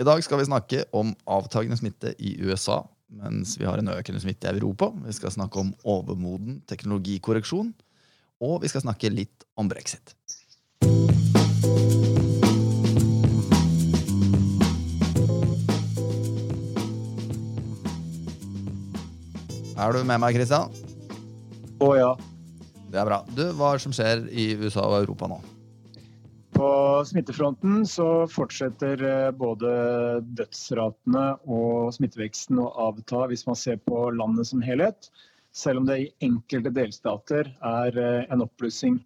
I dag skal vi snakke om avtagende smitte i USA, mens vi har en økende smitte i Europa. Vi skal snakke om overmoden teknologikorreksjon, og vi skal snakke litt om brexit. Er du med meg, Christian? Å ja. Det er bra. Du, Hva er det som skjer i USA og Europa nå? På smittefronten så fortsetter eh, både dødsratene og smitteveksten å avta hvis man ser på landet som helhet, selv om det i enkelte delstater er eh, en oppblussing.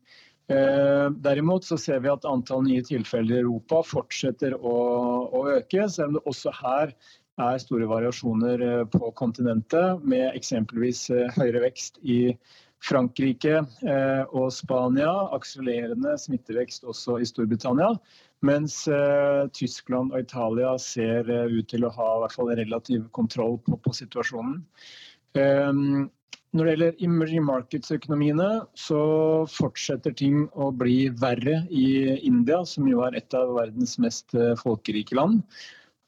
Eh, derimot så ser vi at antall nye tilfeller i Europa fortsetter å, å øke, selv om det også her er store variasjoner på kontinentet, med eksempelvis høyere vekst i Frankrike eh, og Spania akselererende smittevekst også i Storbritannia. Mens eh, Tyskland og Italia ser eh, ut til å ha i hvert fall relativ kontroll på, på situasjonen. Når det gjelder emerging markets-økonomiene, så fortsetter ting å bli verre i India, som jo er et av verdens mest folkerike land.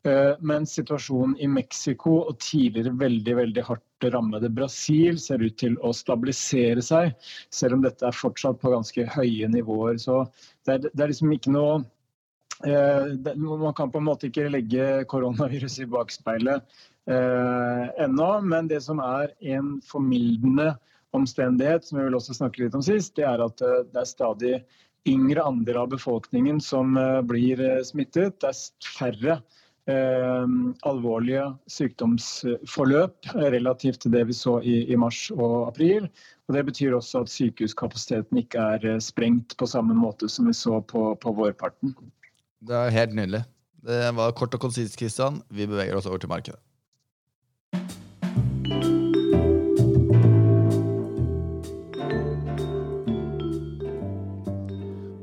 Eh, men situasjonen i Mexico og tidligere veldig veldig hardt rammede Brasil ser ut til å stabilisere seg, selv om dette er fortsatt på ganske høye nivåer. Så det er, det er liksom ikke noe eh, Man kan på en måte ikke legge koronaviruset i bakspeilet eh, ennå, men det som er en formildende omstendighet, som vi vil også snakke litt om sist, det er at eh, det er stadig yngre andel av befolkningen som blir smittet. Det er færre alvorlige sykdomsforløp relativt til det vi så i, i, mars og april. Og Det betyr også at sykehuskapasiteten ikke er eh, sprengt på samme måte som vi så på, på vårparten. Det er helt nydelig. Det var kort og konsist, Kristian. Vi beveger oss over til markedet.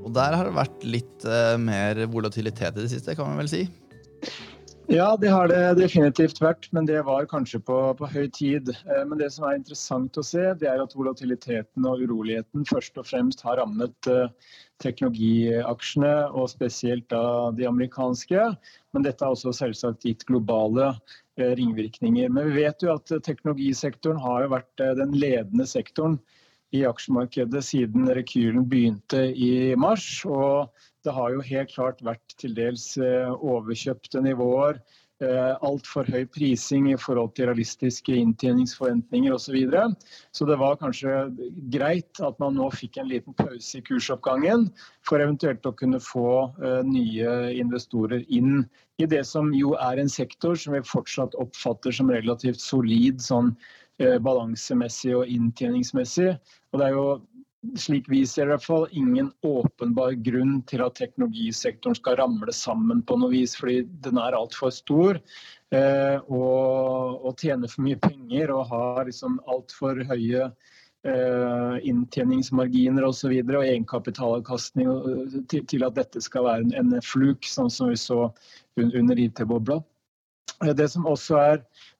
Og der har det vært litt mer volatilitet i det siste, kan man vel si? Ja, det har det definitivt vært, men det var kanskje på, på, høy tid. Eh, men det som er interessant å se, det er at volatiliteten og uroligheten først og fremst har rammet eh, teknologiaksjene, og spesielt da de amerikanske. Men dette har også selvsagt gitt globale eh, ringvirkninger. Men vi vet jo at teknologisektoren har jo vært den ledende sektoren i aksjemarkedet siden rekylen begynte i mars. og det har jo helt klart vært til dels eh, overkjøpte nivåer. Eh, Altfor høy prising i forhold til realistiske inntjeningsforventninger osv. Så, så det var kanskje greit at man nå fikk en liten pause i kursoppgangen, for eventuelt å kunne få eh, nye investorer inn i det som jo er en sektor som vi fortsatt oppfatter som relativt solid sånn balansemessig og inntjeningsmessig. Og det er jo slik vi ser i hvert fall ingen åpenbar grunn til at teknologisektoren skal ramle sammen på noe vis, fordi den er altfor stor. Eh, og, og, tjener for mye penger og har liksom altfor høye eh, inntjeningsmarginer osv. Og, og egenkapitalavkastning til, til, at dette skal være en, en fluk, sånn som vi så under IT-bobla. Eh, det som også er Eh,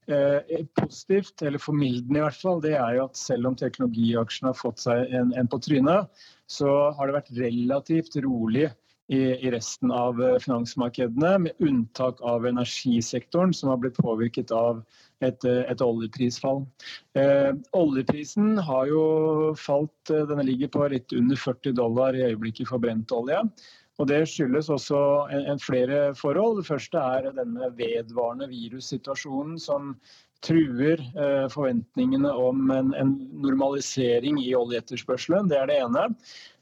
positivt, eller formildende i hvert fall, det er jo at selv om teknologiaksjene har fått seg en, en på trynet, så har det vært relativt rolig i, i, resten av eh, finansmarkedene, med unntak av energisektoren, som har blitt påvirket av et, eh, et oljeprisfall. Eh, oljeprisen har jo falt, denne ligger på litt under 40 dollar i øyeblikket for brent olje. Og Det skyldes også en, en flere forhold. Det første er denne vedvarende virussituasjonen som truer eh, forventningene om en, en, normalisering i oljeetterspørselen. Det er det ene.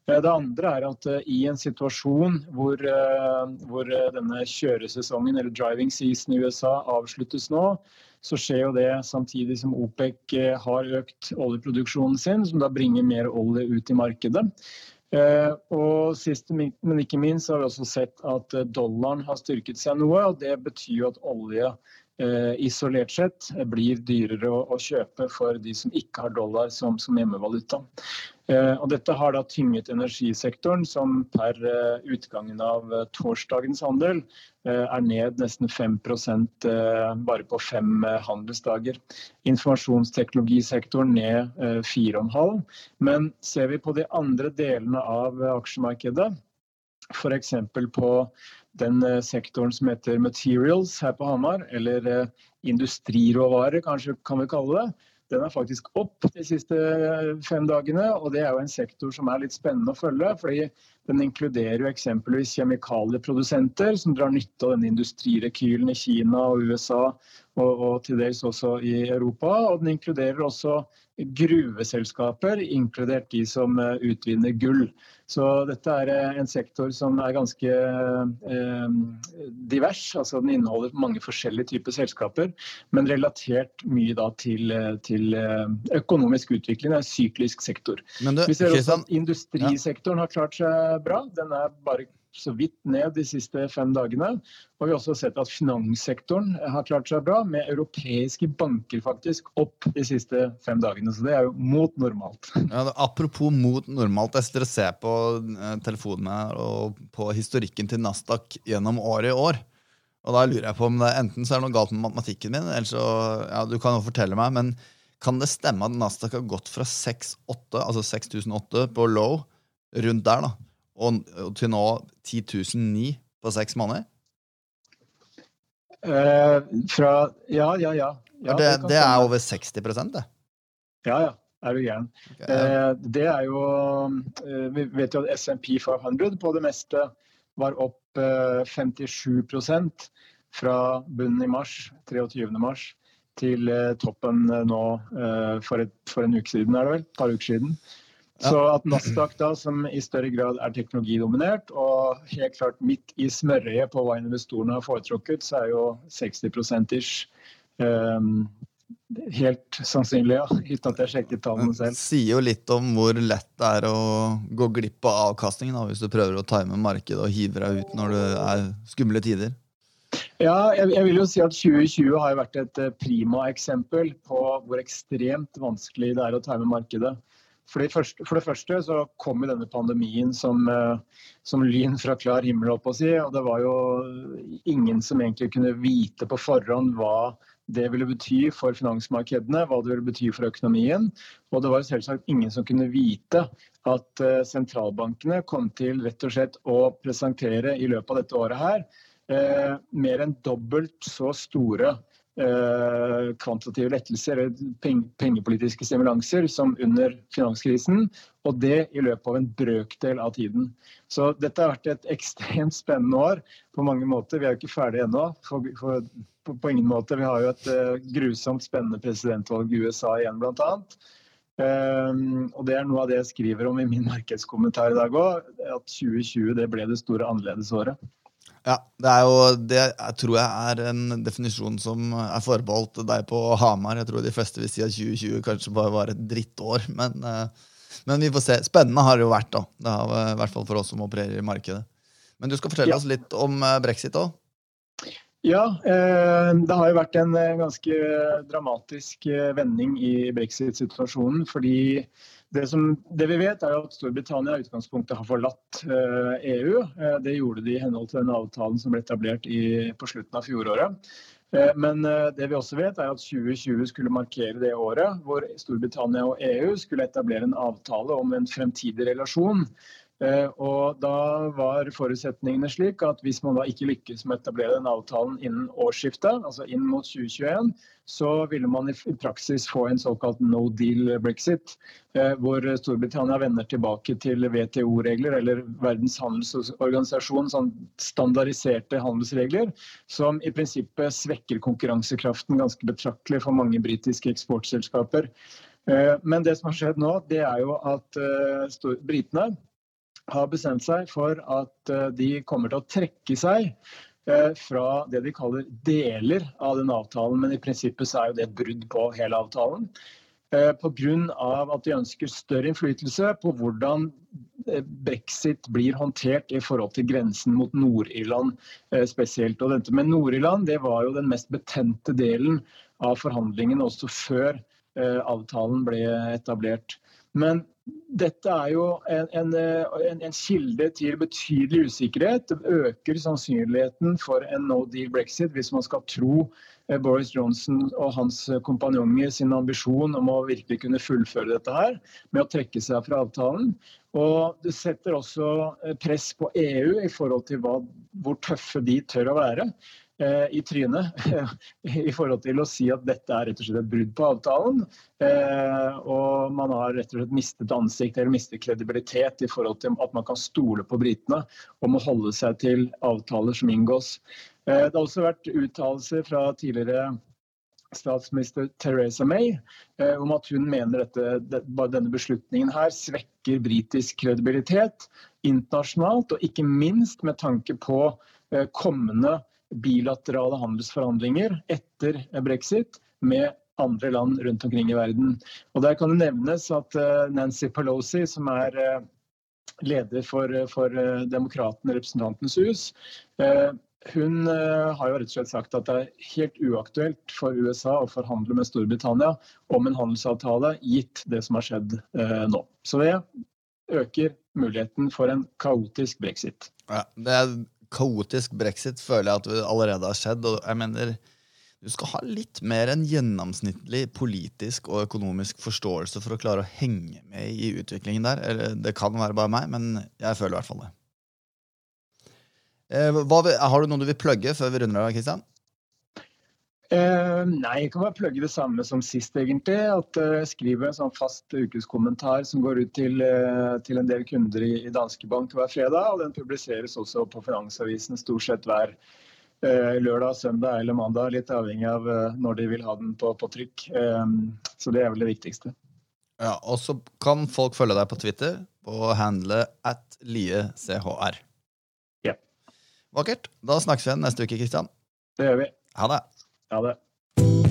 Eh, det andre er at uh, i en situasjon hvor, uh, hvor denne kjøresesongen eller driving season i USA avsluttes nå, så skjer jo det samtidig som OPEC har økt oljeproduksjonen sin, som da bringer mer olje ut i markedet. Eh, og sist, men ikke minst har vi også sett at eh, dollaren har styrket seg noe. og Det betyr jo at olje eh, isolert sett blir dyrere å, kjøpe for de som ikke har dollar som, som hjemmevaluta. Eh, og dette har da tynget energisektoren, som per eh, utgangen av eh, torsdagens handel er ned nesten 5% bare på fem handelsdager. Informasjonsteknologisektoren ned 4,5 Men ser vi på de andre delene av aksjemarkedet, F.eks. på den sektoren som heter materials her på Hamar, eller industriråvarer, kanskje kan vi kalle det den er faktisk opp de siste fem dagene. Og det er jo en sektor som er litt spennende å følge. fordi den inkluderer jo eksempelvis kjemikalieprodusenter som drar nytte av denne industrirekylen i Kina og USA og, og til dels også i Europa. Og den inkluderer også gruveselskaper, inkludert de som eh, utvinner gull. Så dette er eh, en sektor som er ganske eh, divers. altså Den inneholder mange forskjellige typer selskaper, men relatert mye da til, eh, til økonomisk utvikling. Det er en syklisk sektor. Du, Vi ser også at industrisektoren har klart seg bra. Den er bare så vidt ned de siste fem dagene. Og vi har også sett at finanssektoren har klart seg bra, med europeiske banker faktisk opp de siste fem dagene. Så det er jo mot normalt. Ja, apropos mot normalt. Jeg dere ser på telefonene telefonen og på historikken til Nasdaq gjennom året i år. Og da lurer jeg på om det enten så er noe galt med matematikken min, eller så Ja, du kan jo fortelle meg, men kan det stemme at Nasdaq har gått fra 6.800, altså 6008 på low, rundt der, da, og, til nå 10.009 på seks måneder? Eh, fra Ja, ja, ja. ja det, det, det er over 60 det? Ja, ja. Er du gæren. Okay. Eh, det er jo eh, Vi vet jo at SMP 500 på det meste var opp eh, 57% fra bunnen i mars, 23. mars, til eh, toppen eh, nå for, et, for, en uke siden, er det vel? Et par uker siden. Så at Nasdaq, da, som i større grad er teknologidominert, og helt klart midt i smørøyet på hva investorene har foretrukket, så er jo 60 ish um, helt sannsynlig, ja. Uten at jeg sjekket tallene selv. Det sier jo litt om hvor lett det er å gå glipp av avkastningen da, hvis du prøver å time markedet og hive deg ut når det er skumle tider. Ja, jeg, jeg, vil jo si at 2020 har vært et eh, prima eksempel på hvor ekstremt vanskelig det er å time markedet. For det, første, for det første så kom denne pandemien som, eh, som, lyn fra klar himmel. opp å si, og Det var jo ingen som egentlig kunne vite på forhånd hva det ville bety for finansmarkedene, hva det ville bety for økonomien. Og det var selvsagt ingen som kunne vite at eh, sentralbankene kom til rett og slett å presentere i løpet av dette året her eh, mer enn dobbelt så store kvantitative lettelser pengepolitiske stimulanser som under finanskrisen, og det i løpet av en brøkdel av tiden. Så dette har vært et ekstremt spennende år på mange måter. Vi er jo ikke ferdige ennå. For, for, på, på, ingen måte. Vi har jo et uh, grusomt spennende presidentvalg i USA igjen, bl.a. Um, eh, og Det er noe av det jeg skriver om i min markedskommentar i dag òg. At 2020 det ble det store annerledesåret. Ja, det er jo det jeg tror jeg er en definisjon som er forbeholdt deg på Hamar. Jeg tror de fleste vil si at 2020 kanskje bare var et drittår. Men, eh, men vi får se. Spennende har det jo vært, da. Det har, I hvert fall for oss som opererer i markedet. Men du skal fortelle ja. oss litt om eh, brexit òg? Ja, eh, det har jo vært en ganske dramatisk vending i brexit-situasjonen. Fordi det, som, det, vi vet er at Storbritannia i utgangspunktet har forlatt eh, EU. Eh, det gjorde de i henhold til den avtalen som ble etablert i, på slutten av fjoråret. Eh, men det vi også vet er at 2020 skulle markere det året hvor Storbritannia og EU skulle etablere en avtale om en fremtidig relasjon og da var forutsetningene slik at hvis man da ikke lykkes med å etablere den avtalen innen årsskiftet, altså inn mot 2021, så ville man i praksis få en såkalt no deal brexit, eh, hvor Storbritannia vender tilbake til WTO-regler eller Verdens handelsorganisasjon, sånn standardiserte handelsregler, som i prinsippet svekker konkurransekraften ganske betraktelig for mange britiske eksportselskaper. Eh, men det som har skjedd nå, det er jo at britene har bestemt seg for at eh, de kommer til å trekke seg eh, fra det de kaller deler av den avtalen, men i prinsippet er det et brudd på hele avtalen. Eh, Pga. at de ønsker større innflytelse på hvordan brexit blir håndtert i forhold til grensen mot Nord-Irland spesielt. Og dette med Nord-Irland det var jo den mest betente delen av forhandlingene også før avtalen ble etablert. Men dette er jo en, en, en, en, kilde til betydelig usikkerhet. Det øker sannsynligheten for en no deal brexit hvis man skal tro eh, Boris Johnson og hans kompanjonger sin ambisjon om å virkelig kunne fullføre dette her med å trekke seg fra avtalen. Og Det setter også eh, press på EU i forhold til hva, hvor tøffe de tør å være. Eh, i trynet i forhold til å si at dette er rett og slett et brudd på avtalen. Eh, og man har rett og slett mistet ansikt eller mistet kredibilitet i forhold til at man kan stole på britene om å holde seg til avtaler som inngås. Eh, det har også vært uttalelser fra tidligere statsminister Theresa May om at hun mener dette, denne beslutningen her svekker britisk kredibilitet internasjonalt, og ikke minst med tanke på kommende bilaterale handelsforhandlinger etter brexit med andre land rundt omkring i verden. Og Der kan det nevnes at eh, Nancy Pelosi, som er eh, leder for, for eh, Demokratene, Representantenes hus, hun har jo rett og slett sagt at det er helt uaktuelt for USA å forhandle med Storbritannia om en handelsavtale, gitt det som har skjedd nå. Så det øker muligheten for en kaotisk brexit. Ja, det er kaotisk brexit føler jeg at det allerede har skjedd. og jeg mener du skal ha litt mer enn gjennomsnittlig politisk og økonomisk forståelse for å klare å henge med i utviklingen der. Eller, det kan være bare meg, men jeg føler i hvert fall det. Eh, hva, har du noe du vil plugge før vi runder av, Kristian? Uh, nei, jeg kan bare plugge det samme som sist, egentlig. At Jeg skriver en sånn fast ukeskommentar som går ut til, uh, til en del kunder i, i Danske Bank hver fredag. og Den publiseres også på Finansavisen stort sett hver lørdag, søndag eller mandag. Litt avhengig av når de vil ha den på, på trykk. så det er vel det viktigste. Ja, Og så kan folk følge deg på Twitter på handle at liechr. Ja. Vakkert. Da snakkes vi igjen neste uke, Kristian. Det gjør vi. Ha det. Ha det.